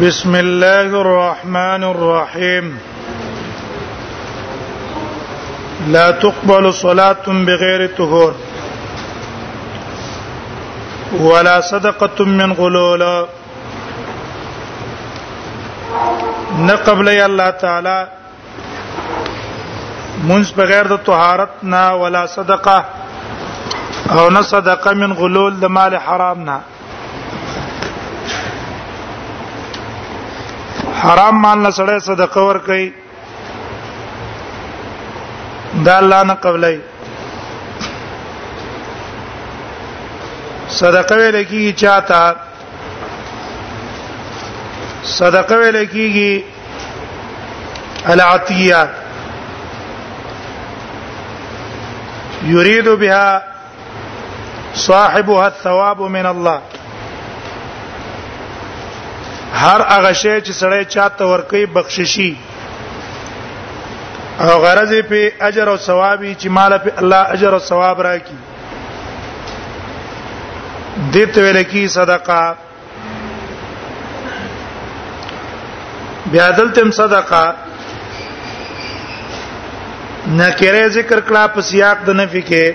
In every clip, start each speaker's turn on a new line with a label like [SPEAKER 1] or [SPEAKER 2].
[SPEAKER 1] بسم الله الرحمن الرحيم لا تقبل صلاة بغير طهور ولا صدقة من غلول نه قبل الله تعالی منځ بغیر د طهارت نه ولا صدقه او نه صدقه من غلول د مال حرام نه حرام مال نه سړی صدقه ور کوي دا الله نه قبلای صدقه ویل کیږي چاته صدقه ویل کیږي العطیه یرید بها صاحبها الثواب من الله هر هغه شی چې سړی چاته ورکي بخششي او غرض په اجر او ثواب چې مال په الله اجر او ثواب راکړي دته ویل کی صدقه بیا دلته صدقه نکره ذکر کړه په سیاق د نفي کې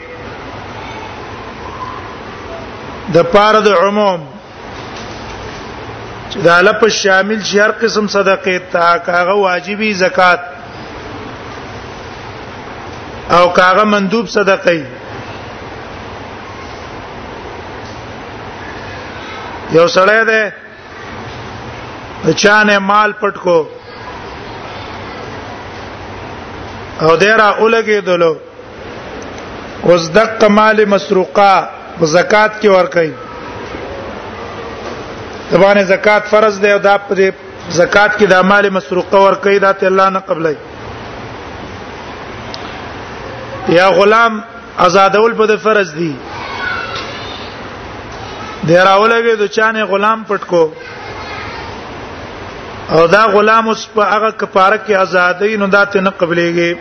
[SPEAKER 1] د پار د عموم چې د الف شامل شي هر قسم صدقه ته کاغه واجبي زکات او کاغه مندوب صدقه یو سړی دی چانه مال پټ کو او دیرا اولګې دلو اوس دق مال مسروقه زکات کې ور کوي تبانه زکات فرض دی او دا په زکات کې د مال مسروقه ور کوي دا ته الله نه قبلای یا غلام آزادول په د فرض دي د راولګي د چانه غلام پټ کو او دا غلام اوس په هغه کفاره کې آزادې نو داته نه قبليږي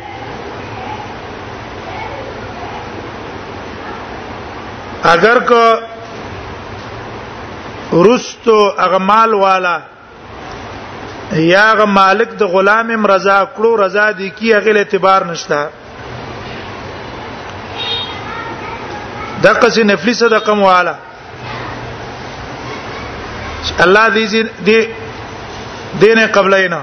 [SPEAKER 1] اگر کو رستو اغمال والا یا غ مالک د غلام هم رضا کړو رضا دی کی هغه اعتبار نشته د قصې نفلی صدقه مواله الله دې دې دینه قبلینا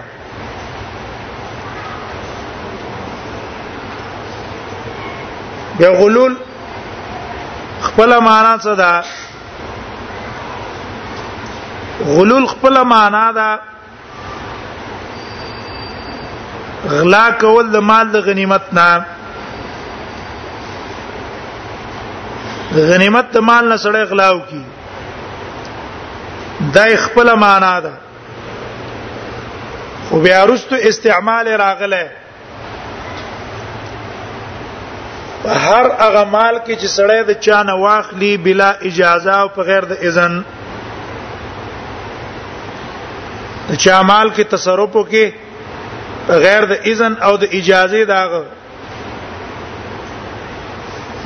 [SPEAKER 1] یا غلول خپل معنا څه ده غلول خپل معنا ده غلا کول د مال د غنیمت نه غنیمت د مال نه سړی غلاو کی دا خپل معنا ده خو بیا رستو استعمال راغله په هر هغه مال کې چې سړی د چا نه واخلي بلا اجازه او په غیر د اذن د چا مال کې تصرف وکي په غیر د اذن او د اجازه داغه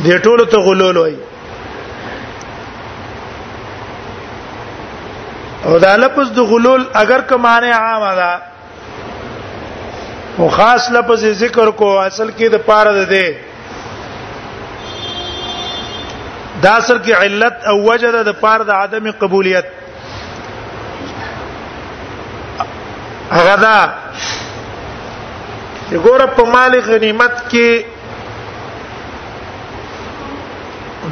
[SPEAKER 1] د ټولو ته غلول وای او دا لفظ د غلول اگر که معنی عامه ده او خاص لفظ ذکر کو اصل کې د پاره ده ده دا اصل کې علت او وجه ده د پاره د عدم قبولیت هغه دا ګوره په مال غنیمت کې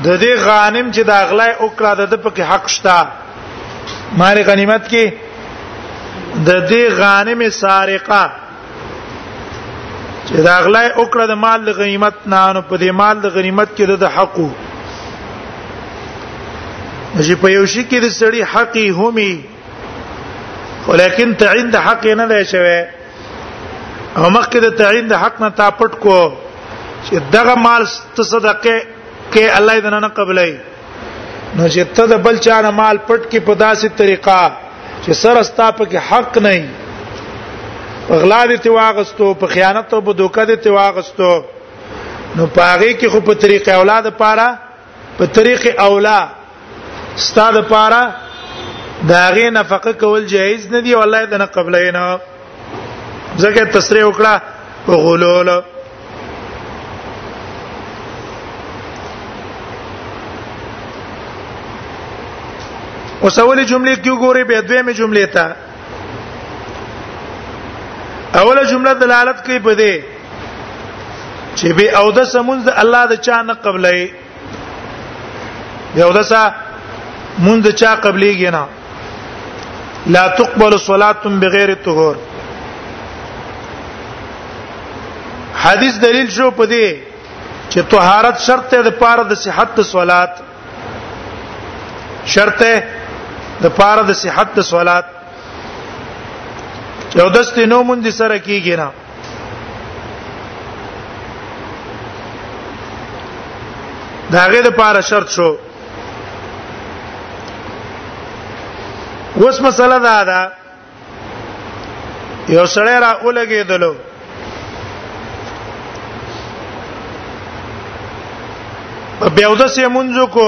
[SPEAKER 1] د دې غانم چې د اغلای او کړه د پکې حق شته مال غنیمت کې د دې غانم سارقه چې دا غلا وکړه د مال د غنیمت نه نو په دې مال د غنیمت کې د حقو چې په یو شي کې د سړي حقي همي ولیکن تعین د حق نه دی شوی او مخکې د تعین د حق نه تاپټ کو چې دغه مال ته صدقه کې الله دې نه قبلای نو چې ته د بل چا نه مال پټ کې په داسې طریقه چې سره ستا په کې حق نه وي غلا دې ته واغستو په خیانت او په دوکه دې ته واغستو نو پاره کې خو په طریقې اولاد پاره په طریقې اولا ستاد پاره داغه نفقه کول جایز نه دی والله دا نه قبلې نه ځکه تصریح وکړه په غلول اوس اولې جملې کې وګورئ به دویمه جملې ته اوله جمله دلالت کوي په دې چې به او د سمون د الله د چا نه قبلې یو دسا مونږ چا قبليږي نه لا تقبل صلاه بغیر طهور حدیث دلیل شو په دې چې طهارت شرط ده د پاره د صحت د صلات شرط ده د پاره د صحت د صلات یو دست نو مونږ سره کیږي نه داغه د پاره شرط شو اوس مسله دا ده یو سړی را ولګېدلو بیا ودسې مونږ کو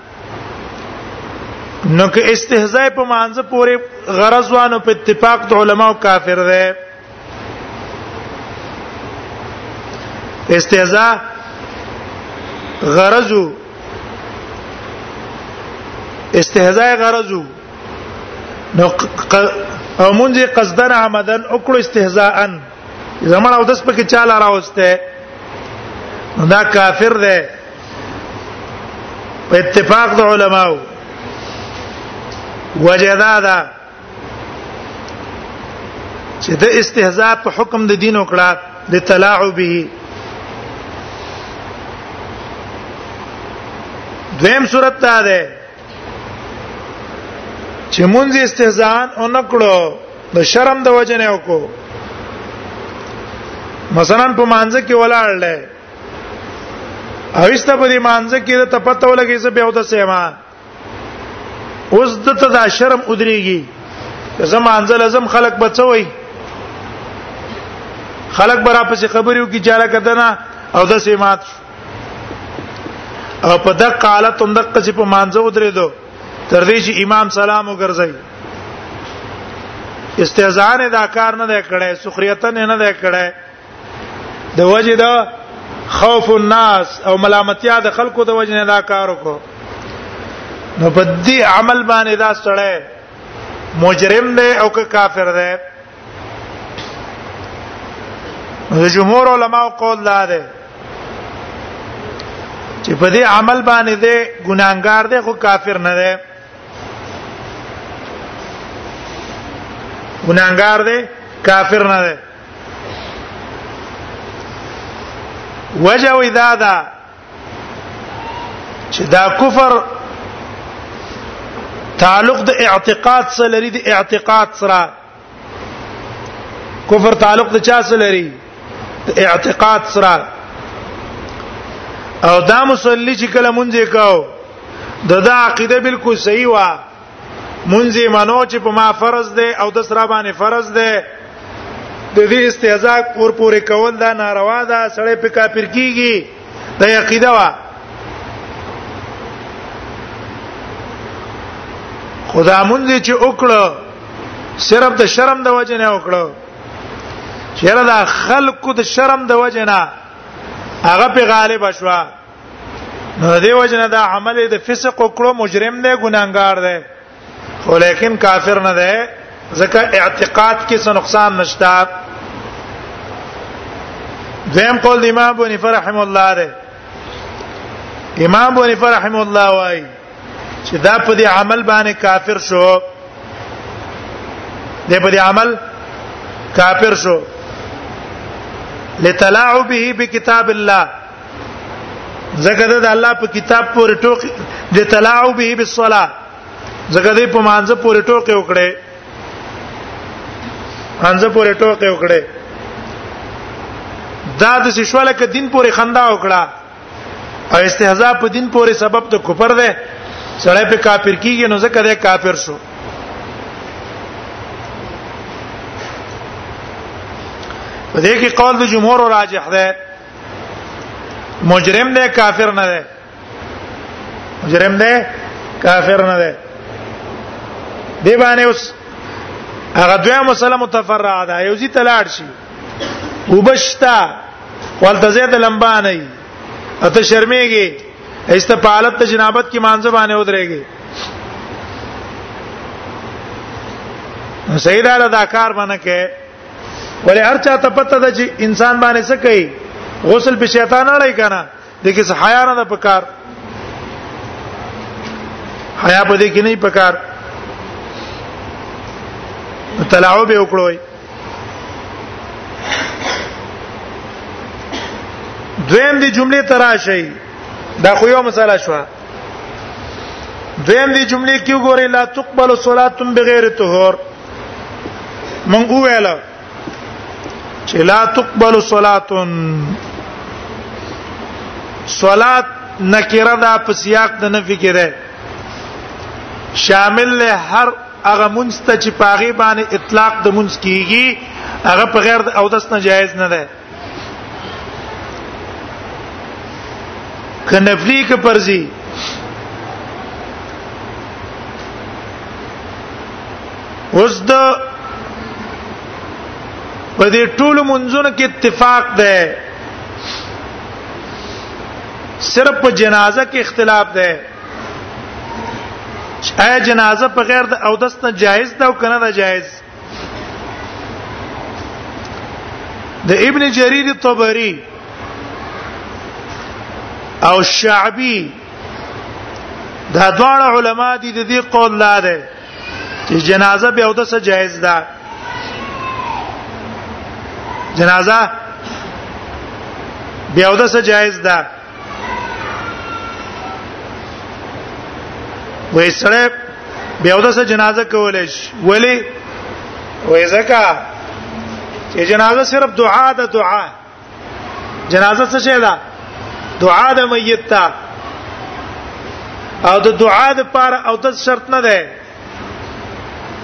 [SPEAKER 1] نو که استهزاء په مانځ پورې غرض وانه په اتفاق د علماو کافر ده استهزاء غرضو استهزاء غرضو نو او مونږه قصدن عمدن او کړو استهزاءن زمړ او دس پکې چاله راوسته دا کافر دی په اتفاق د علماو وجدا دا چې د استهزاء په حکم د دین وکړه د تلاعبه دویم صورت ته ده چې مونږ استهزان اونکړو د شرم د وجه نه وکړو مثلا په مانځ کې ولاړ لې او است په دې مانځ کې د تپته ولګي زه به وته سیما اوس د ته دا شرم ودرېږي زم انزل زم خلق بچوي خلق برا پسې خبرې وکي چاره کدنه او د سیمات شو او په دغه حالت هم دغه چې په مانځو درېدو تر دې چې امام سلام وګرځي استهزان دا کار نه دی کړی سخریته نه دی کړی د وجه دا خوف الناس او ملامتیا د خلکو د وجه نه دا کار وکړو نو په دې عمل باندې دا سړی مجرم دی او که کافر دی د جمهور علماو قول دا ده چې په دې عمل باندې دې ګناګار دې خو کافر نه ده ګناګار دې کافر نه ده وجه وې دا ده چې دا کفر تعلق د اعتقاد سره لري د اعتقاد سره کفر تعلق د چا سره لري د اعتقاد سره او دا مصلی چې کله مونږ یې کاو د دا عقیده بالکل صحیح و منځي منو چې په ما فرض ده او د سره باندې فرض ده د دې استهزاء پور پورې کول دا ناروا ده سړی په کافر کیږي د عقیده وا خدا مونږ چې وکړو صرف د شرم د وجه نه وکړو چیرې دا خلکو د شرم د وجه نه هغه په غالب شوه نو دی وجنه دا عمل د فسق وکړو مجرم دی ګناګار دی خو لیکن کافر نه دی ځکه اعتقاد کې څه نقصان نشته دیم قول د امام ابو حنیفه رحم الله دی امام ابو حنیفه رحم الله وايي چې دا په دې عمل باندې کافر شو دې په دې عمل کافر شو لتلاعبه بکتاب الله ځکه د الله په کتاب پورې ټوک د تلاعب به بالصلاه ځکه دې په مانزه پورې ټوک وکړي مانزه پورې ټوک وکړي دا د شواله ک دین پورې خندا وکړه او استهزاء په دین پورې سبب د کفر ده سړی په کافر کیږي نو ځکه ده کافر شو په دې کې قول د جمهور راجح ده مجرم دی کافر نه دی مجرم دی کافر نه دی دی باندې اوس هغه دوه مسله متفرعه ده یو ځی تلاړ شي وبشتا ولته زید لمبا نه ای اته شرمېږي ایسته په حالت ته جنابت کې مانځه باندې ودرېږي سیدا دا کار باندې کې ولې هر چا ته پته ده چې انسان باندې څه کوي غسل په شیطان اړای کنه د کیسه حیا نه په کار حیا په دې کې نه په کار تلاعب وکړوي دویم دی جمله تراشی دا خو یو مسله شو دویم دی جمله کې ګورې لا تقبل صلاتم بغیر طهور مونږ ویل چې لا تقبل صلات صلات نکره دا په سیاق د نفي کې ده شامل له هر هغه مونږ ته چې پاغي باندې اطلاق د مونږ کیږي هغه په غیر د اودس نه جایز نه ده کنفلی که پرزي اوس د په دې ټولو منځونو کې اتفاق ده صرف په جنازه کې اختلاف ده چې آیا جنازه په غیر د اودس نه جایز ده او کنه ده جایز د ابن جرير الطبري او شعبي دا دوه علما دي د دې قول لا ده چې جنازه به اوده سره جایز ده جنازه به اوده سره جایز ده وې سره بیا د سره جنازه کولای شي ولی وې زکه چې جنازه صرف دعا ده دعا جنازه څه شي ده دعا د میت ته او د دعا د پاره او د شرط نه ده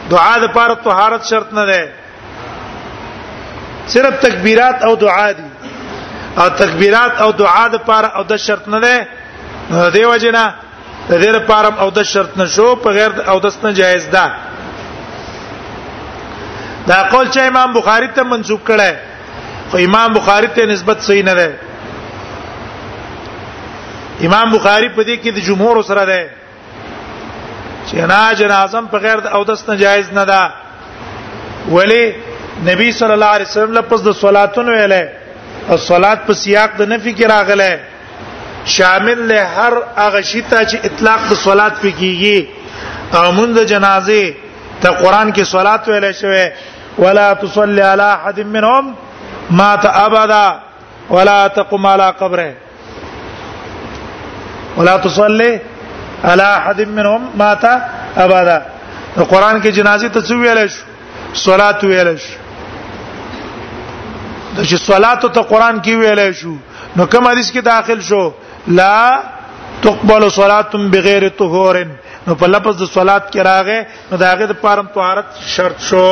[SPEAKER 1] دعا د پاره طهارت شرط نه ده صرف تکبیرات او دعا دي او تکبیرات او دعا د پاره او د شرط نه ده دیو جنا د دې لپاره او د شرط نشو په غیر او د سن جایز ده دا قول چې امام بخاری ته منسوب کړه خو امام بخاری ته نسبت صحیح نه ده امام بخاری په دې کې د جمهور سره ده چنا جنازم په غیر او دس نه جایز نه ده ولی نبی صلی الله علیه وسلم لپس د صلاتون ویلې او صلات په سیاق د نفي کې راغله شامل له هر هغه شیتا چې اطلاق د صلات په کیږي او مونږ د جنازې ته قران کې صلات ویلې شوی ولا تصلي على احد منهم مات ابدا ولا تقم على قبره ولا تصلي على احد منهم مات ابدا قرآن کې جنازه ته څو ویل شو صلات ویل شو د چې صلات ته قرآن کې ویل شو نو کوم حدیث کې داخل شو لا تقبل صلات بغیر طهور نو په لفظ د صلات کې راغې نو دا هغه د پاره طهارت شرط شو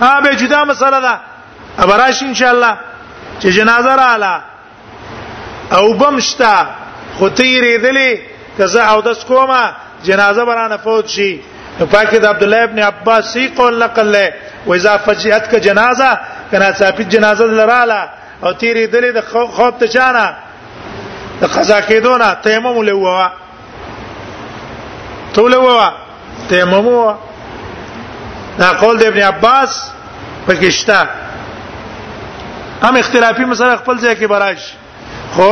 [SPEAKER 1] ا به جدا مسله ده ابراش ان شاء الله چې جنازه رااله او بمشتا خو تیرې دلې کزه او دس کومه جنازه برانه فوت شي پاکه د عبد الله ابن عباس سی قول نقل له و اذا فجئت ک جنازه کنا ثابت جنازه لراله او تیرې دلې د خوب ته چانه د قضا کېدونه تیمم له ووا توله وا تیمم وا دا قول د ابن عباس پکشتا هم اختلافي مسله خپل ځای کې براش خو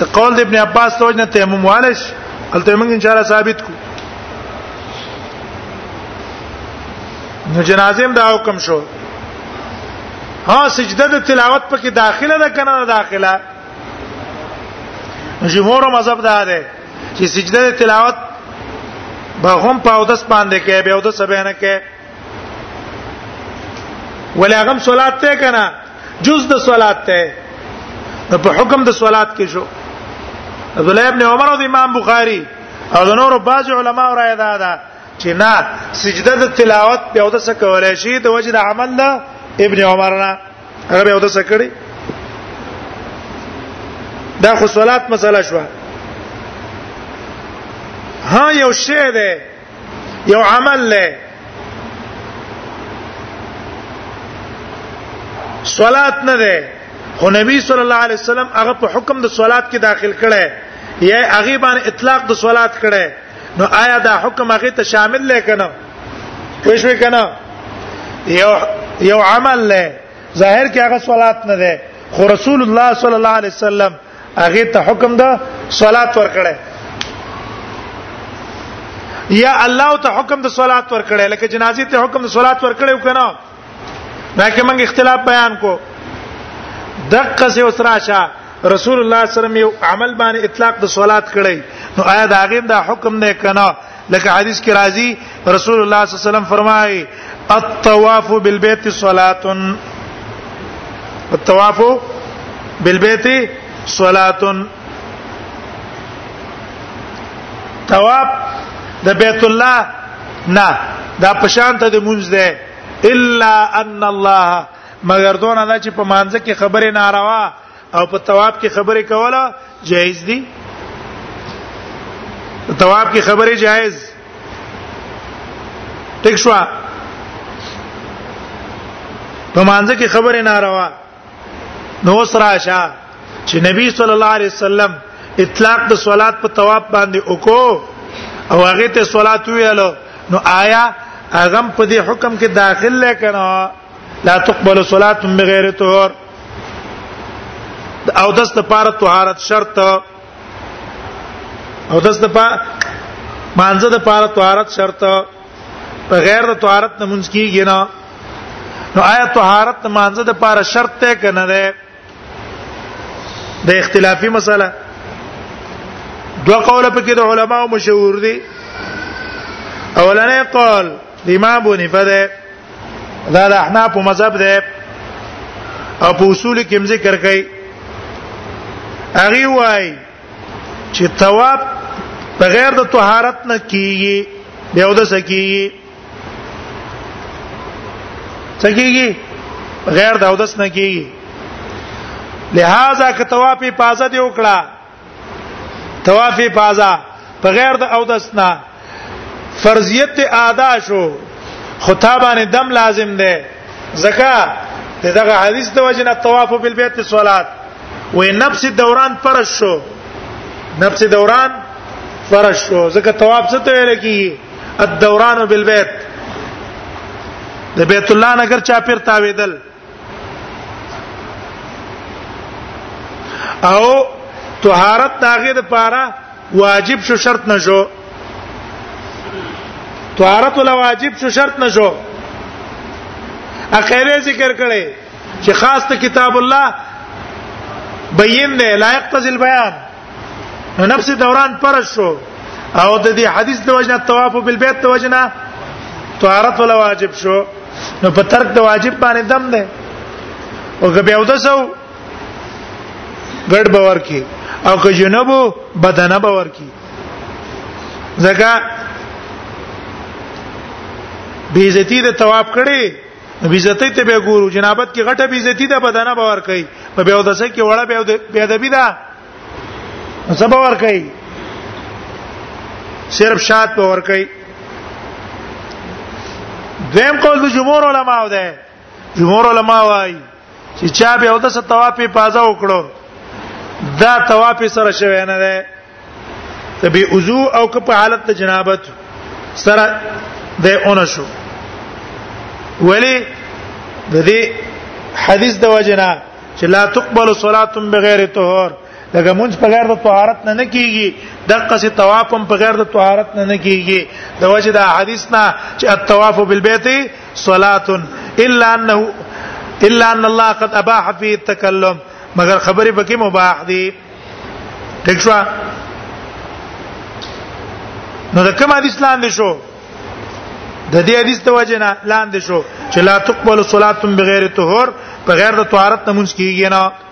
[SPEAKER 1] د قول د ابن عباس توجه نه تیمم والش البته موږ ان شاء الله ثابت کو نو جنازه هم دا حکم شو ها سجده د تلاوت پکې داخله ده کنه داخله جمهور مذهب دا ده چې سجده تلاوت به هم په اودس باندې کې به اودس به نه کې ولا غم صلات ته کنه جز د صلات ته په حکم د صلات کې شو عبد الله ابن عمر او امام بخاری او د نورو بعض علما راي دا ده چې نه سجده د تلاوت په اودس کولای شي د وجه د عمل نه ابن عمر نه هغه به اودس کړي دا خو صلات مسله شو ها یو شی دی یو عمل دی صلات نه ده خو نبی صلی الله علیه وسلم هغه په حکم د صلات کې داخل کړي یا هغه باندې اطلاق د صلات کړي نو آیا دا حکم هغه ته شامل لکنه پښوی کنه یو یو عمل له ظاهر کې هغه صلات نه ده خو رسول الله صلی الله علیه وسلم هغه ته حکم ده صلات ورکړي یا الله ته حکم د صلات ورکړي لکه جنازې ته حکم د صلات ورکړي وکنه دا کې موږ اختلاف بیان کو دقه سه اوس راشه رسول الله صلی الله علیه وسلم یو عمل باندې اطلاق د صلات کړی نو آیا دا غیم دا حکم نه کنه لکه حدیث کې راځي رسول الله صلی الله علیه وسلم فرمایي الطواف بالبيت صلاه الطواف بالبيت صلاه تواب د بیت الله نه دا پشان ته د مونږ ده الا ان الله مگر دون الله چې په مانځ کې خبره ناروا او په تواب کې خبره کوله جایز دي تواب کې خبره جایز ټیک شو په مانځ کې خبره ناروا نو سراشه چې نبی صلی الله علیه وسلم اطلاق د صلات په تواب باندې وکړو او هغه ته صلات ویلو نو آیا هغه په دې حکم کې داخل لکنه لا تقبل صلات بغیر طهور او داس د پاره طهارت شرط او داس د پاره مانزه د پاره طهارت شرط بغیر د طهارت نه مونږ کیږي نه نو آیا طهارت مانزه د پاره شرط ته کنه ده د اختلافي مسله دوه قوله په کې د علماو مشهور دي اولنې قول د امام بونی فده دا د احناف په مذهب ده او په اصول کې ذکر کوي هغه وای چې طواف بغیر د طهارت نه کیږي بیا ود سکیږي سکیږي بغیر د اودس نه کیږي لہذا که طواف پازه دی وکړه طواف پازه بغیر د اودس نه فرضیت ادا شو خطابانه دم لازم ده زکا دغه حدیث د وجنه طواف بالبيت صلات و نفس دوران فرض شو نفس دوران فرض شو زکه طواف څه ته ویل کی الدوران بالبيت د بیت الله نګر چا پیر تاویدل او طهارت داغه د پاره واجب شو شرط نشو طهارت ولا واجب شو شرط نشو اخیره ذکر کړي چې خاص ته کتاب الله بین نه لایق تزل بیان نو نفس دوران پر شو او د دې حدیث د وجنه طواف بالبيت د وجنه طهارت ولا واجب شو نو په ترک د واجب باندې دم ده او که بیا ودسو ګډ باور کی او که جنبو بدنه باور کی ځکه بیزتی د طواف کړي نو بیزتی ته به ګورو جنابت کې غټه بیزتی ده بدنه باور کوي په به ودسه کې وړه به د بی ده څه باور کوي صرف شاد باور کوي دویم قول د جمهور علماو ده جمهور علما وايي چې چا به اودس طواف په پازا وکړو دا طواف سره شوی نه ده ته به وضو او که په حالت د جنابت سره د اون شو ولی د دې حدیث د وجنا چې لا تقبل صلاه بغیر طهور لکه مونږ په غیر د طهارت نه نه کیږي د قصې طواف هم په غیر د طهارت نه نه کیږي د وجه د حدیث نه چې الطواف بالبیت صلاه الا انه الا ان الله قد اباح فيه التكلم مگر خبرې پکې مباح دي ٹھیک شو نو د کوم حدیث لاندې شو د دې حدیث د وجه نه لاندې شو چې لا تقبل صلاه بغیر طهور بغیر د طهارت نه مونږ کیږي نه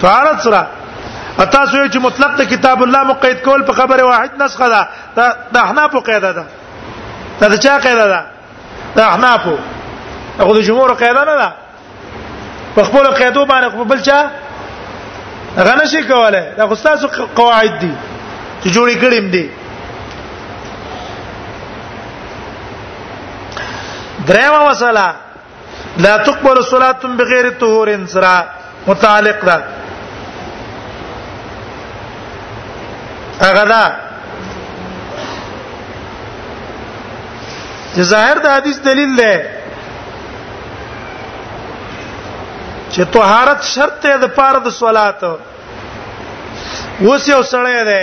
[SPEAKER 1] فارت سره اته سوی چې مطلق ته کتاب الله مقید کول په خبره واحد نسخه ده د احناف قاعده ده دا د چا قاعده ده د احناف هغه د جمهور قاعده نه ده په خپل قاعده باندې خپل بل چا هغه نشي کوله دا خو تاسو قواعد دي چې جوړې کړیم دي درېمه مسله لا تقبل صلاه بغیر طهور سرا متعلق ده هغه دا چې ظاهر د حدیث دلیل ده چې طهارت شرط ده د پاره د صلات وسه او سړی ده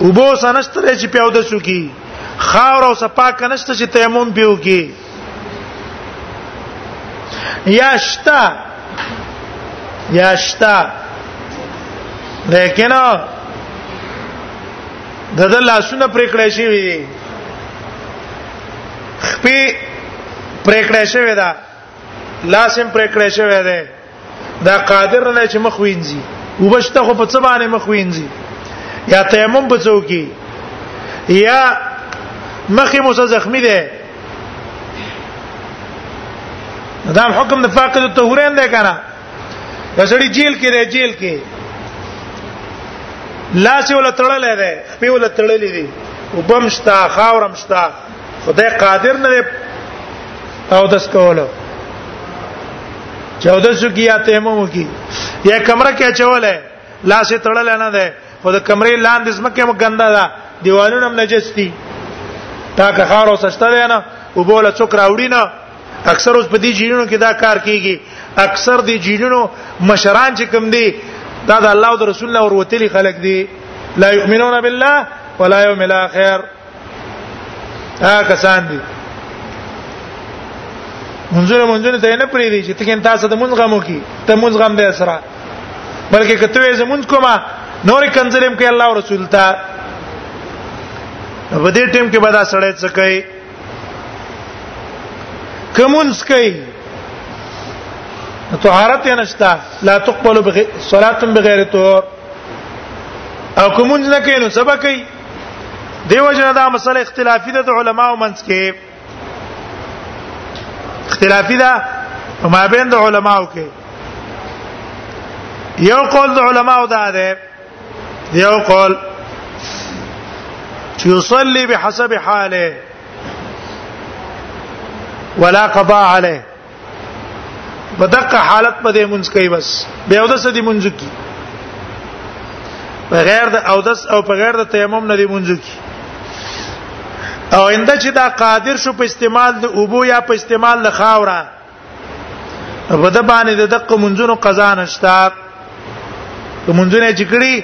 [SPEAKER 1] وبو سنشتره چې پیاو د سکی خاور او صفا کنشته چې تیمم پیو کی یاشتا یاشتا لیکن د د لاسونه پریکړې شي وي خپې پریکړې شوی دا لاسم پر کړی شوی دی دا قادر نه چې مخ وینځي وبشته خو په څه باندې مخ وینځي یا تیمم په څو کې یا مخ مو څه زخمی دی دا حکم د فاقد الطهورین دی کنه دا سړی جیل کې دی جیل کې لاس ولا تړلې ده خپې ولا تړلې دي وبمشتا خاورمشتا خدای قادر نه او داس کولو چاو داسو کی یا تیمم کی یا کمره کې چولای لاس تړل نه ده خو د کمرې لاندې زمکه مو ګنده ده دیوالونه هم نجس دي تا که خار او سشته ده نه وبوله څوک راوړي نه اکثر اوس په دې جینونو کې دا کار کیږي اکثر دې جینونو مشران چې کوم دي دا د الله او رسول الله وروتلي خلک دي لا یؤمنون بالله ولا یوم الاخر هغه کسان دي منځونه منځونه ته نه پرې دي چې تکین تاسو د منځ غمو کی ته منځ غم دې سره بلکې کته یې زمونږ کومه نور کنزلم کې الله او رسول ته په دې ټیم کې به دا سړی څه کوي کومونس کوي طهارت یې نشتا لا تقبل بغیر صلاه بغیر طهور او کومونس نه کوي نو سبا کوي دیو جن دا مسله اختلافي ده د علماو منځ کې اختلافي ده په مابین د علماو کې یو قول د علماو دا ده یو قول چې يصلي بحسب حاله ولا قضاء عليه په دغه حالت په دې مونږ کوي بس به او د سدي مونږ کی په غیر د او دس او په غیر د تیمم نه دی مونږ کی او انده چې دا قادر شو په استعمال د اوبو یا په استعمال د خاورا په د باندې د دقه منځونو قضا نشتا د منځونه چې کړی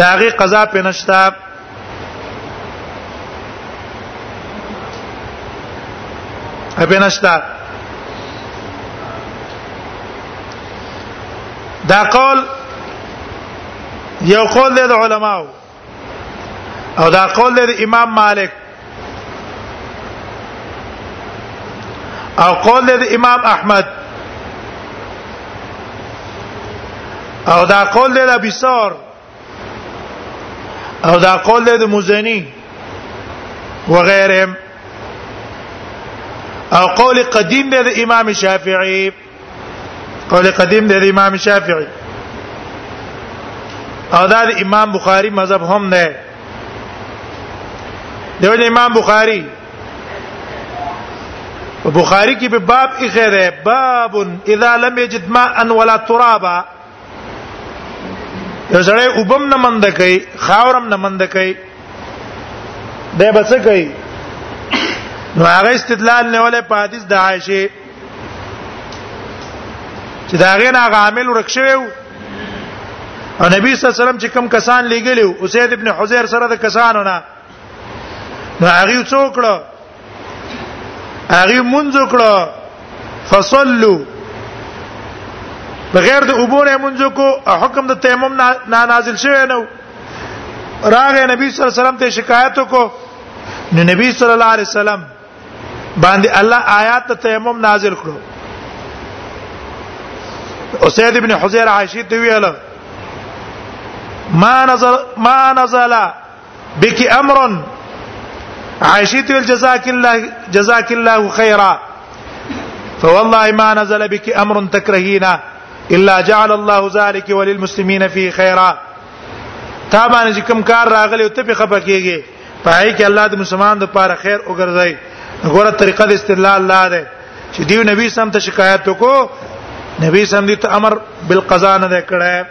[SPEAKER 1] دا غي قضا په نشتا ابه نشتا دا قول یو قول د علماو او دا قول د امام مالک او قول د امام احمد او دا قول د ابي ثور او دا قول دی د مزنی وغيرهم او قول قدیم دی د امام شافعی قول قدیم دی د امام شافعی او دا د امام بخاری مذهب هم نه دی د امام بخاری بخاری کې په باب کې خیره باب اذا لم يجد ماء ولا ترابا یو سړی وبم نه مند کوي خاورم نه مند کوي دا به څه کوي نو هغه استدلال نه ولې په حدیث د عائشه چې دا غین هغه عامل ورکشوي او نبی صلی الله علیه وسلم چې کم کسان لګلیو اسید ابن حذیر سره د کسانو نه نو هغه څوک کړو هغه منځ کړو فصلوا بغیر د عبور منځ کو حکم د تیمم نه نازل شوی نو راغه نبی صلی الله علیه وسلم ته شکایت کو نو نبی صلی الله علیه وسلم باندې الله آیات د تیمم نازل کړو اسید ابن حزیر عائشه ته ویل ما نزل ما نزل بك امر عائشة الجزاك الله جزاك الله خيرا فوالله ما نزل بك امر تكرهينا الا جعل الله ذلك وللمسلمين فيه خيرا تا باندې کوم کار راغلی او ته په خپه کېږي پای کې الله د مسلمان د پاره خیر وګرځي غوړه طریقه د استدلال الله ده چې دیو نبی سم ته شکایت وکړو نبی سم دې ته امر بالقضاء نه کړه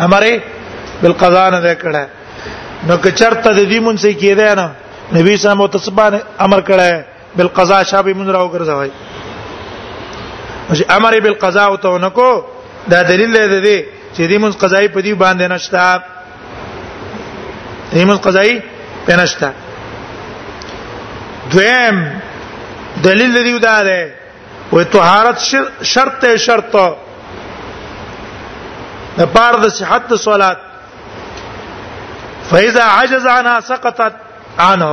[SPEAKER 1] امره بالقضاء نه کړه نو که چرته د دې مونږ سي کېده نه نبی صلی الله علیه وسلم امر کړه بالقضاء شابه مونږ راو ګرځوي چې امر بالقضاء او تو نکو دا دلیل دی دی چې دې مونږ قضایي په دې باندې نشتا دې مونږ قضایي په نشتا دویم دلیل دی دا دی وې طهارت شرط ته شرط د پار د صحت د صلات فاذا عجز عنها سقطت عنه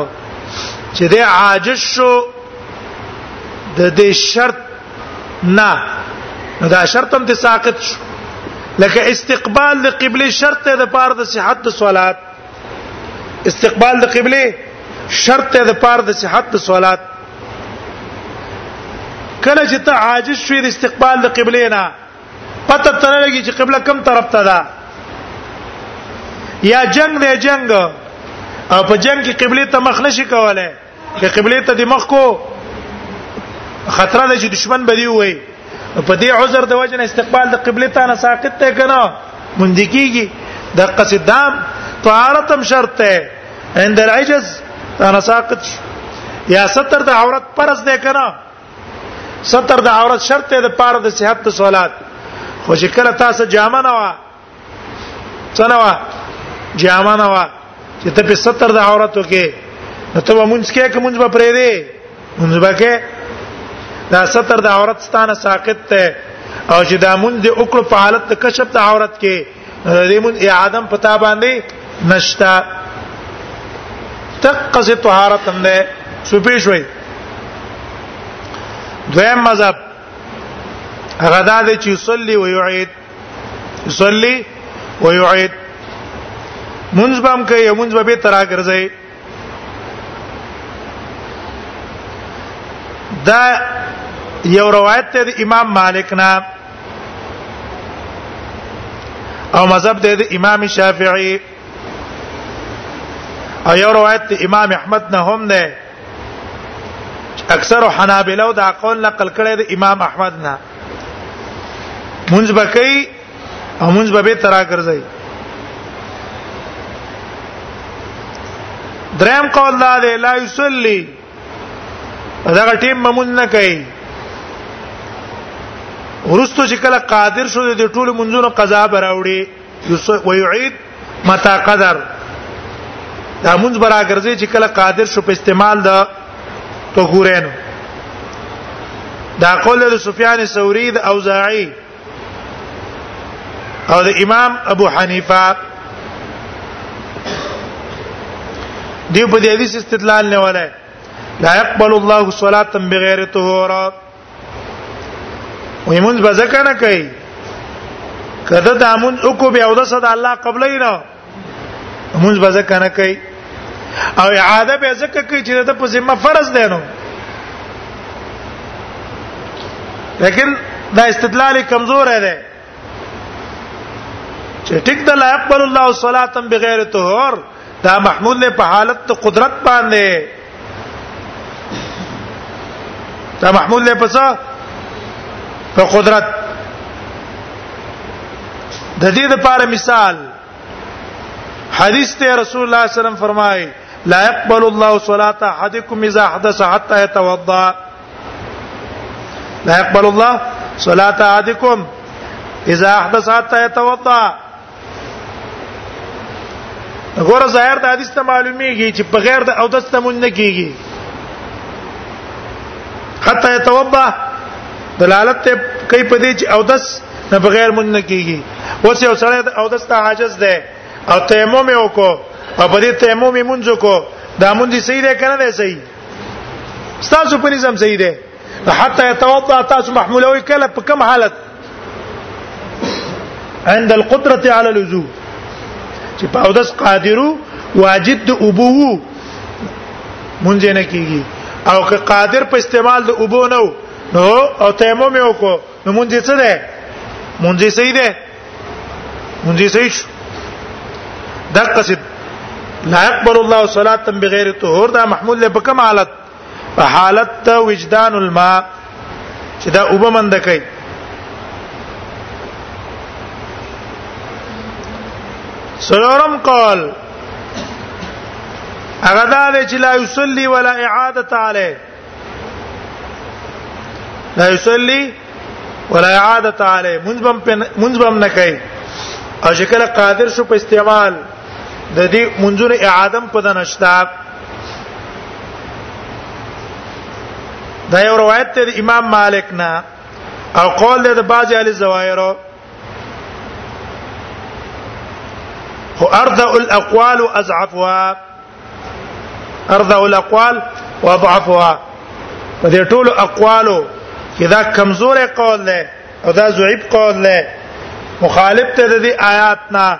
[SPEAKER 1] چې د عاجز شو د دې شرط نه دا شرط هم ته ساقط شو لکه استقبال د قبله شرط ته د پاره د صحت د صلات استقبال د قبله شرط ته د پاره د صحت د صلات کله چې ته عاجز شوې د استقبال د قبله نه پته تر لګي چې قبله کم طرف ته ده یا جنگ دی جنگ او په جنگ کې قبله ته مخ نشي کولای چې قبله ته د مخ کو خطر ده چې دشمن بدی وي په دې عذر د وجنه استقبال د قبله ته نه ساقط ته کنه مونږ کیږي د قصدام طهارتم شرط ته عند العجز انا ساقط یا ستر د عورت پرز ده کنه ستر د عورت شرط ده پاره د صحت د صلات خو چې کله تاسو جامه نه وا څنګه وا جامه نه وا چې ته په ستر د عورت وکې نو ته مونږ کې کوم مونږ به پرې دی مونږ به کې دا ستر د عورت ستانه ساقط ته او چې دا مونږ د وکړو په حالت د کشف د عورت کې دې مون اعاده په تا باندې نشتا تقص طهارت هم ده سپې شوي دویم مذهب هغه دا دی چې صلي او يعيد صلي او يعيد منځ بام کوي منځ به تر راګرځي دا یو روایت ته امام مالک نه او مذهب ته امام شافعي او یو روایت ته امام احمد نه هم ده اکثر حنابلو دا قول نقل کړي د امام احمد نه منځ بکې او مونږ به به ترا ګرځي دریم قول دا دی لا یصلی دا ټیم ممون نه کوي ورستو چې کله قادر شو د ټولو منځونو قضا براوړي ويعيد متا قدر دا مونږ برا ګرځي چې کله قادر شو په استعمال د طهورین دا قول د سفیان ثوری د اوزاعی او د امام ابو حنیفه دی په دې حدیث استدلال نه ولای لا يقبل الله صلاه بغیر طهور ويمن بزکنه کوي کده دامن او کو به او د صد الله قبلې نه موږ به ځکه نه کوي او اعاده به ځکه کوي چې د په ذمہ فرض دی نو لیکن دا استدلال کمزور دی چې ټیک د لا يقبل الله صلاتم بغیر طهور دا محمود له په حالت قدرت باندې دا محمول له پسا په قدرت د دې لپاره مثال حدیث ته رسول الله صلی الله علیه وسلم فرمایي لا يقبل الله صلاه احدكم اذا حدث حتى يتوضا لا يقبل الله صلاه احدكم اذا احدث حتى يتوضا غور ظاهر د حدیث ته معلومیږي چې په غیر د او دست مون نه کیږي حتی یتوبه دلالت ته کوي په دې چې او دس نه بغیر مون نه کیږي اوس یو سره د او دس ته حاجز ده او تیمم یو کو او په دې تیمم مونږ کو دا مونږ دې صحیح ده کنه ده صحیح تاسو په نظام صحیح ده حتی یتوبه تاسو محمولوي کله په کوم حالت عند القدره على الوضو چې په اودس قادرو واجب د ابو مونږ نه کیږي او که قادر په استعمال د ابو نو نو او تیمم یو کو نو مونږ څه ده مونږ صحیح ده مونږ صحیح شو دغه څه لا يقبل الله صلاه بغیر طهور دا محمول له بکم حالت په حالت ته وجدان الماء چې دا اوبه مند کوي سلورم قال هغه دا چې لا يصلي ولا اعاده عليه لا يصلي ولا اعاده عليه منځبم منځبم نه کوي او شکل قادر شو په استعمال د دې منځونو اعادم په دنشتاب دا یو روایت دی امام مالک نه او قول دی د بعض اهل زوایر او ارضى الاقوال واضعفها ارضى الاقوال واضعفها په دې ټولو اقوالو کې دا کمزور قول دی او دا ضعیف قول دی مخالف ته د آیات نه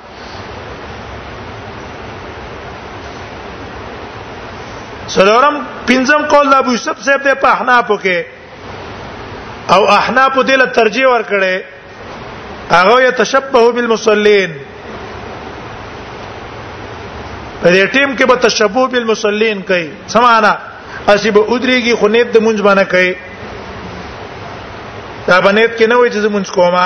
[SPEAKER 1] سلورم پنځم قول د ابو یوسف صاحب په احناف کې او احناف دې له ترجیح ور کړې هغه یتشبه بالمصلین په دې ټیم کې به تشبوه بالمصلین کوي سمانا اسی به ادریږي خو نیت د مونږ باندې کوي دا باندې کې نه وای چې مونږ کومه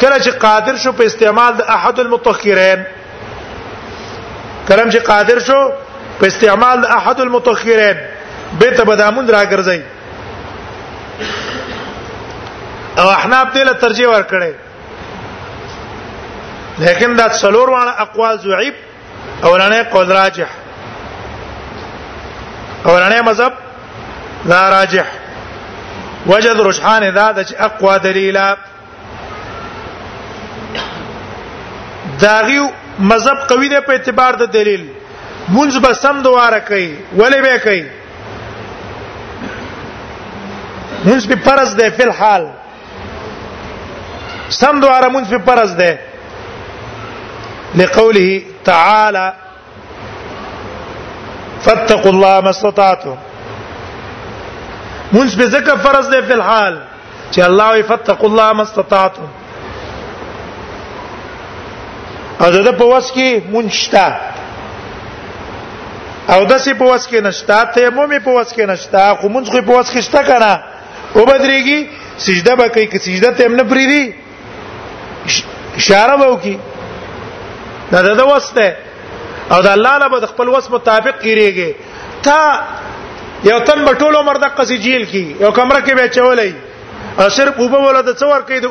[SPEAKER 1] کله چې قادر شو په استعمال د احد المطهرين کلم چې قادر شو په استعمال د احد المطهرين به ته بدامون راګرځي او احناف دې له ترجیح ورکړي لیکن دا څلور وانه اقوال ضعیف اولنې قول راجح اولنې مذهب دا راجح وجد رجحان دا د اقوا دلیلا داغي مذهب قوی دی په اعتبار د دلیل منځ به سم دواره کوي ولې به کوي منځ په فرض دی په حال سم دواره مونږ په فرض ده لقوله تعالى فاتقوا الله ما استطعتم مونږ به ذکر فرض ده په الحال چې الله وي فاتقوا الله ما استطعتم او دا په واس کې مونږ شته او د سی په واس کې نشتا ته مو می په واس کې نشتا خو مونږ خو په واس کې شته کنه او بدريږي سجده به کوي که سجده ته نه پریدي اشاره به وکي دا د وسته او د الله له بد خپل وس مطابق کیږي تا یو تن په ټولو مرد قصې جیل کی یو کمره کې به چولای او صرف وبو ولا د څور کې د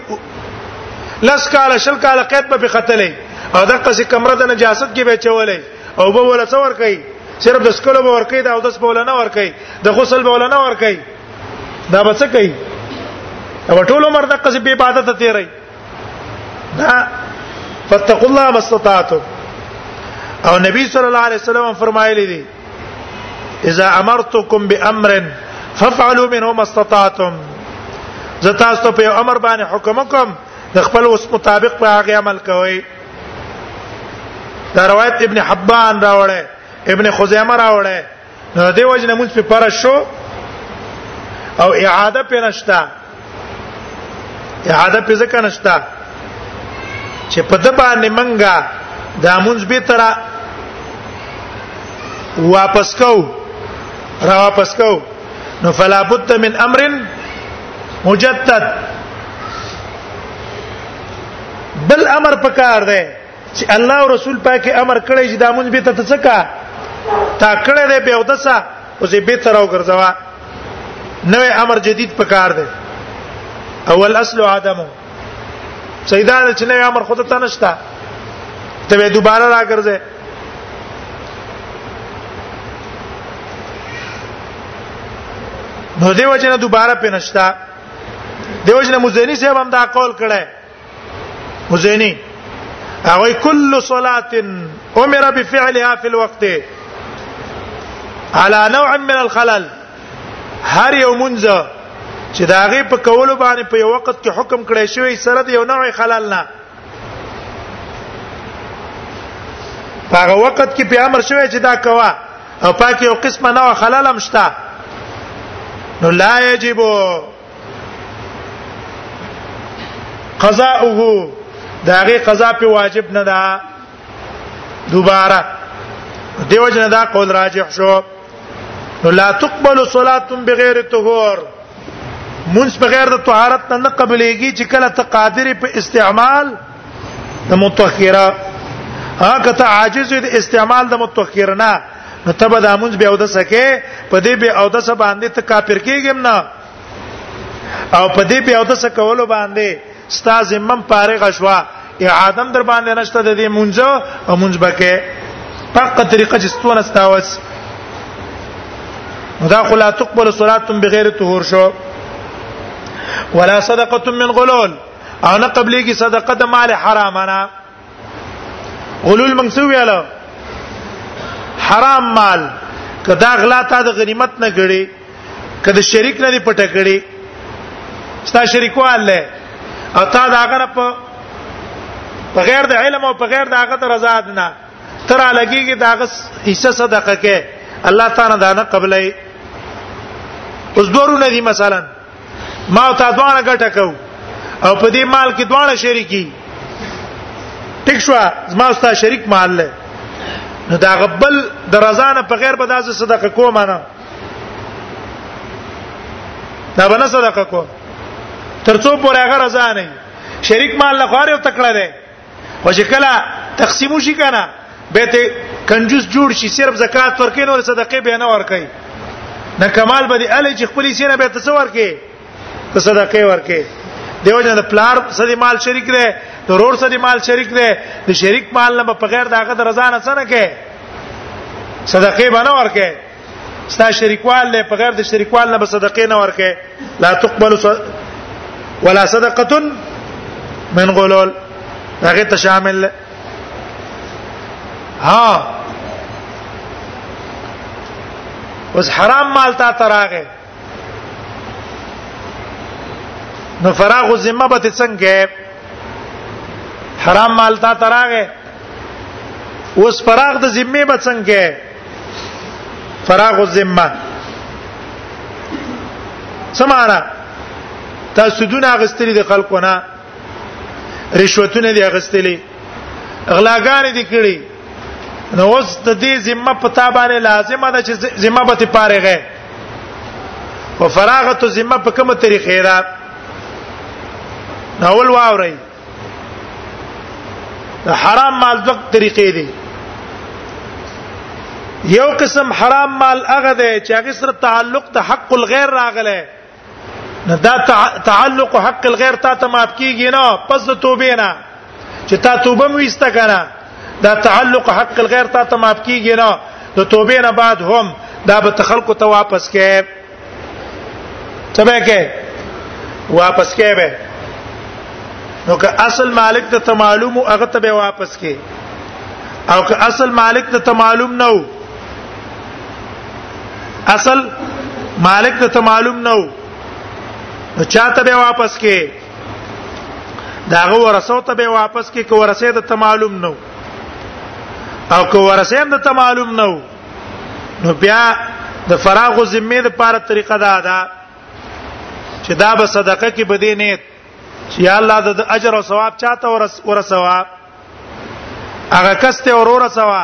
[SPEAKER 1] لس کال شل کال قید په خطلې او د قصې کمره د نجاست کې به چولای او وبو ولا څور کې صرف د سکلو به ور کې دا او د سپولنه ور کې د غسل به ولنه ور کې دا به څه کوي دا ټول عمر د قصې په عبادت ته تیری دا فتقوا الله مستطاعتم او نبی صلی الله علیه وسلم فرمایلی دی اذا امرتكم بامر فافعلوا منه ما استطعتم زه تاسو ته په امر باندې حکم کوم د خپل اوس مطابق په هغه عمل کوئ دا روایت ابن حبان راوړی ابن خزیمه راوړی نو د وجه نمونځ په پر شو او اعاده په نشتا اعاده په ځکه نشتا چې په د باندې منګه د مونږ به تر واپس کو را واپس کو نو فلا بد من امر مجدد بل امر پکار دی چې الله او رسول پاک امر کړی چې دا مونږ به ته څه کا تا کړه دې به ودسه او زه به تر او ګرځوا نو امر جدید پکار دی اول اصل عدم سیدا چې نو امر خود ته نشتا ته به دوباره راګرځې نو دیو جن دوباره پینشتا دیو جن مزنی صاحب هم دا قول کړه حسینی هغه کل صلاه امر بفعلها في الوقت على نوع من الخلل هر یو منځ چې دا غي په کولو باندې په یو وخت کې حکم کړی شوی سره دی یو نوع خلل نه هغه وخت کې په امر شوی چې دا کوا او پاکي یو قسمه نوع خلل هم شته نو لا یجب قضاؤه داغه قضا په واجب نه ده دوباره دیو جن دا قول راجح شو نو لا تقبل صلاه بغیر طهور منس بغیر د طهارت نه قبلېږي چې کله ته قادر په استعمال د متطهره هغه ته عاجز د استعمال د متطهره نه نو تبه د امونز به او د سکه په دې به او د سبا باندې ته کافر کېږم نه او په دې به او د سکولو باندې ستا زمم فارغ شوا اعاده در باندې نشته د دې مونږ او مونږ بکې پاکه طریقه چې ستونه ستاوس دا خلا تقبل صلاتم بغیر طهور شو ولا صدقه من غلول او نه قبلي کی صدقه د مال حرامنا غلول منسوب یاله حرام مال کدا غلا تا د غنیمت نه غړي کدا شریک نه دی پټ کړي ستا شریکوال له او تا دا غره په بغیر د علم او بغیر د هغه رضا نه تر لګيږي دا غس حصہ صدقه کې الله تعالی دا نه قبلې اوس دورو نه دي مثلا ما تا دوانه ګټه کو او په دې مال کې دوانه شریکی ټیک شو زما ستا شریک مال له نو دا غبل د رضانه په غیر به داسې صدقه کوم نه دا بنه صدقه کوم ترڅو پورې هغه رضا نه شریک مال له خارې تکړه دی او چې کله تقسیم شي کنه به ته کنجوس جوړ شي صرف زکات ورکې نو صدقه به نه ورکې نه کمال به دې الی چې خپل سینه به ته څور کې ته صدقه ورکې دیو جن پلار سدي مال شریک دی ضرور سدي مال شریک دی د شریک مال نه په غیر داغه رضا نه څنګه کې صدقه به نه ورکې ستا شریکوال له په غیر د شریکوال نه به صدقه نه ورکه لا تقبل ولا صدقه من غلول هغه ته شامل ها اوس حرام مال تا تراغه نو فراغ الذمه به څنګه حرام مال تا تراغه اوس فراغ د ذمه به څنګه فراغ الذمه سمانا تاسو دونه غستری د خلقونه رشوتونه دی غستلی اغلاګان دي کړی نو اوس د دې ذمہ پتا باندې لازمه ده چې ذمہ به ته پاره غه او فراغت الذمه په کومه طریقې ده اول واوري د حرام مال دوه طریقې دي یو قسم حرام مال هغه دی چې هغه سره تعلق د حق الغیر راغله نه دا تعلق حق الغیر تا ته مات کیږي نه پس د توبې نه چې تا توبه مو ایسته کنه دا تعلق حق الغیر تا ته مات کیږي نه د توبې نه بعد هم دا به تخلق ته واپس کې تبه کې واپس کې به نو که اصل مالک ته معلوم او هغه ته به واپس کې او که اصل مالک ته معلوم نه وو اصل مالک ته معلوم نه وو چاته به واپس کې داغه ورثه ته به واپس کې کو ورثه ته معلوم نه وو او کو ورثه ته معلوم نه وو نو بیا د فراغ ذمه د پاره طریقه دا ده چې دا به صدقه کې بدی نیت چې یا الله د اجر او ثواب چاته ورس ورسوا هغه کسته اورور سوا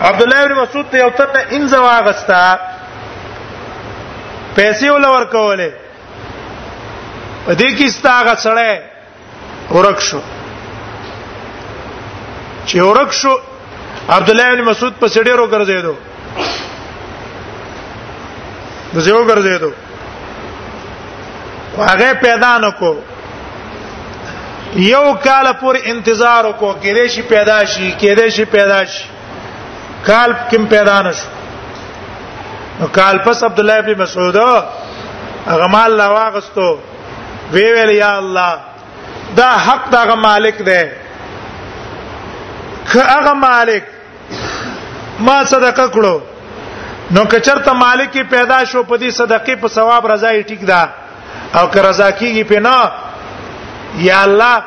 [SPEAKER 1] عبد الله بن مسعود ته یو تن ان زواغستا پیسې ول ورکولې په دې کې ستاغه سړی ورک شو چې ورک شو عبد الله بن مسعود په سړي ورو ګرځیدو د زیو ګرځیدو هغه پیدا نکو یو کال پور انتظار وکړو کې دې شي پیدا شي کې دې شي پیدا شي کال کوم پیدا نشو نو کال پس عبد الله ابن مسعود هغه مال لا واغستو وی ویل یا الله دا حق دا مالک دی که هغه مالک ما صدقه کړو نو کچرته مالک پیدا شو په دې صدقې په ثواب رضا یې ټیک ده او که رضا کیږي په نه یا الله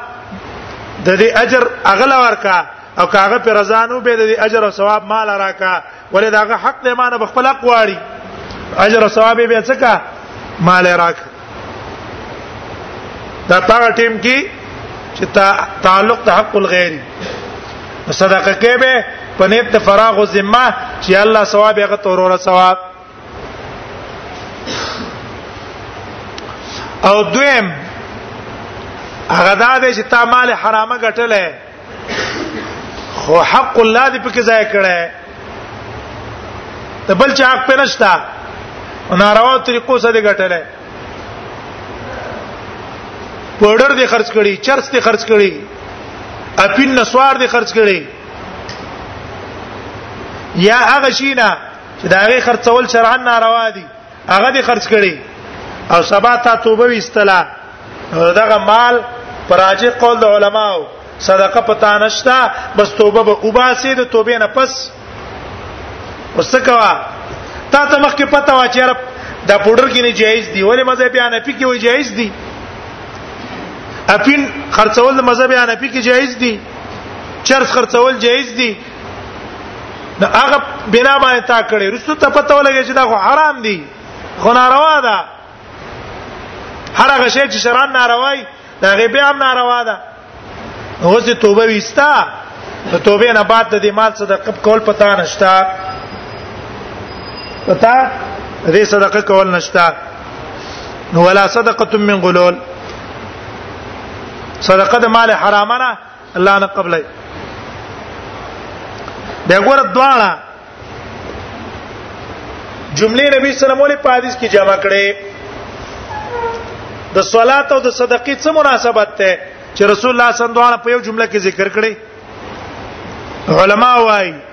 [SPEAKER 1] د دې اجر اغلا ورکا او کاغه پر رضا نو به د دې اجر او ثواب مال راکا ولې داغه حق دې مانه بخپل اقواړي اجر او ثواب به څه کا مال راکا دا په ټیم کې چې تعلق د حق الغیر صدقه کې به په نیت د فراغ او ذمه چې الله ثواب هغه تورور ثواب او دویم هغه دا چې تا مال حرامه ګټلې خو حق الله دې پکې ځای کړي ته بل چې حق په نشتا ناروا طریقو سره دې غټلې پوډر دې خرج کړي چرس دې خرج کړي اپین نسوار دې خرج کړي یا هغه شینا چې دا غي خرڅول شرعن ناروا دي هغه دې خرج کړي او سبا تا توبه وستلا دغه مال پراجه قول د علماو صدقه پتا نشتا بس توبه به وباسي د توبې نه پس وسکوا تا ته مخکې پتا وا چې رب دا پودر کې نه جایز دی ولې مزه بیا نه پکې وي جایز دی اپین خرڅول مزه بیا نه پکې جایز دی چرس خرڅول جایز دی دا هغه بنا باندې تا کړی رسو ته پته ولګی چې دا خو حرام دی خو ناروا ده هر هغه شی چې شران ناروای دا غي به هم ناروا ده اوس توبه وستا ته توبه نه بعد د مال صدقه کول پتا نشتا پتا دې صدقه کول نشتا نو ولا صدقه من غلول صدقه د مال حرامه نه الله نه قبلای دا ګور دواړه جملې نبی صلی الله علیه په حدیث کې جمع کړي د صلات او د صدقې څه مناسبت ده چې رسول الله صلی الله علیه وسلم په یو جمله کې ذکر کړي علما وايي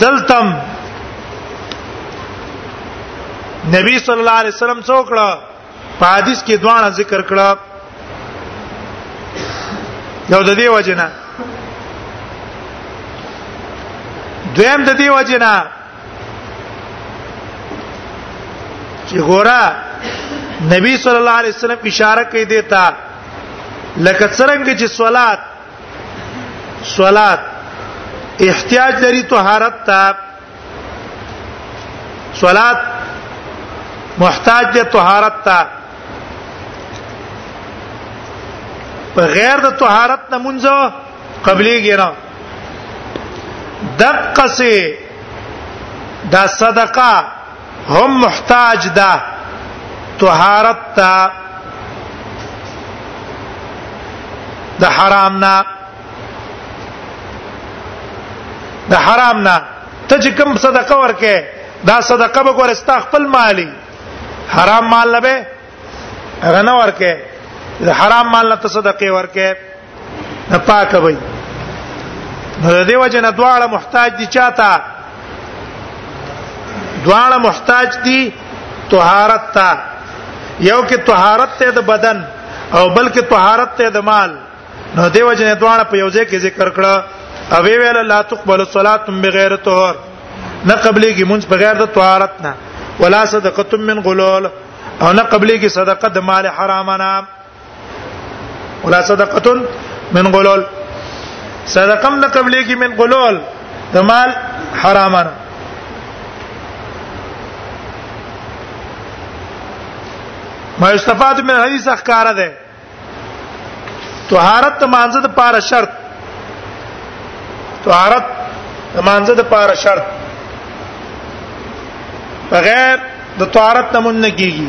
[SPEAKER 1] دلتم نبی صلی الله علیه وسلم څوکړه په حدیث کې دواړه ذکر کړه یو د دې وجنه دویم د دې وجنه چې ګورا نبی صلی الله علیه وسلم اشاره کوي دیتا لکه څنګه چې صلات صلات احتیاج لري طهارت ته صلات محتاج دی طهارت ته په غیر د طهارت نه مونږ قبليږي نه دقه سي دا صدقه هم محتاج ده طهارت ته د حرام نه د حرام نه ته چې کوم صدقه ورکې دا صدقه به ګور استا خپل مالی حرام مال نه به غنه ورکې حرام مال نه ته صدقه ورکې نه پاک وي نو د دې وجه نه دواړه محتاج دي چاته دواړه محتاج دي طهارت ته یو کې طهارت ته د بدن او بلکې طهارت ته د مال نو دې وجه نه دواړه په یو ځای کې ذکر کړه او ویل لا تقبل الصلاه بغیر طهور نه قبلې کې مونږ بغیر د طهارت نه ولا صدقه من غلول او نه قبلې کې صدقه د مال حرامه نه ولا صدقه من غلول صدقه نه قبلې کې من غلول د مال حرامه ما استفاد من حدیث اخکار ده طهارت د مانزه د پاره شرط طهارت د مانزه د پاره شرط بغیر د طهارت نه مونږ نه کیږي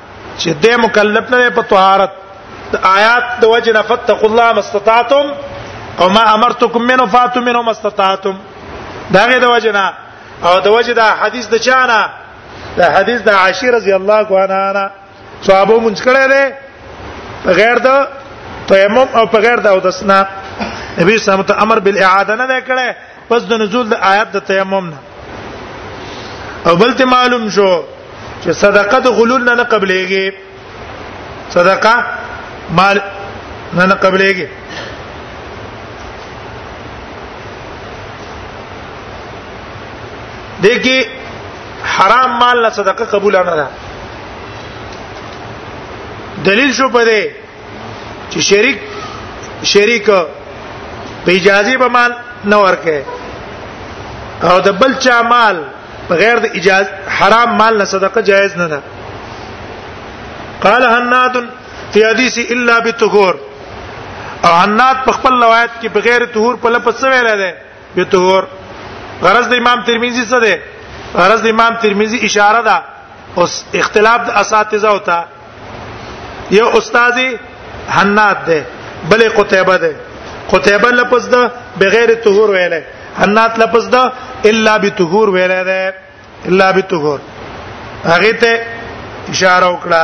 [SPEAKER 1] چې د مکلف نه په طهارت د آیات د وجه نه فتقوا الله مستطعتم او ما امرتکم منه فاتم منه مستطعتم داغه د وجه نه او د وجه دا حدیث د چانه دا حدیث د عائشه رضی الله عنها صحابه مونږ کړه ده غیر د تیمم او په غیر د اودسنا نبی صلی الله علیه وسلم امر بالاعاده نه کړه پس د نزول د آیات د تیمم نه او بل ته معلوم شو چې صدقه د غلول نه قبليږي صدقه مال نه نه قبليږي دګي حرام مال له صدقه قبول نه ده دلیل شو پدې چې شریک شریک په اجازه به مال نه ورکه او د بل چا مال بغیر د اجازه حرام مال نه صدقه جایز نه ده قال حناد فی حدیث الا بتغور او حناد په خپل روایت کې بغیر طهور په لپس څه ویل دی بتغور غرض د امام ترمذی څه ده غرض د امام ترمذی اشاره ده اوس اختلاف د اساتذه او ته یو استاد حناد ده بلې قتيبه ده قتيبه لفظ ده بغیر طهور ویل حناد لفظ ده الا بطهور ویل ده الا بطهور هغه ته اشاره وکړه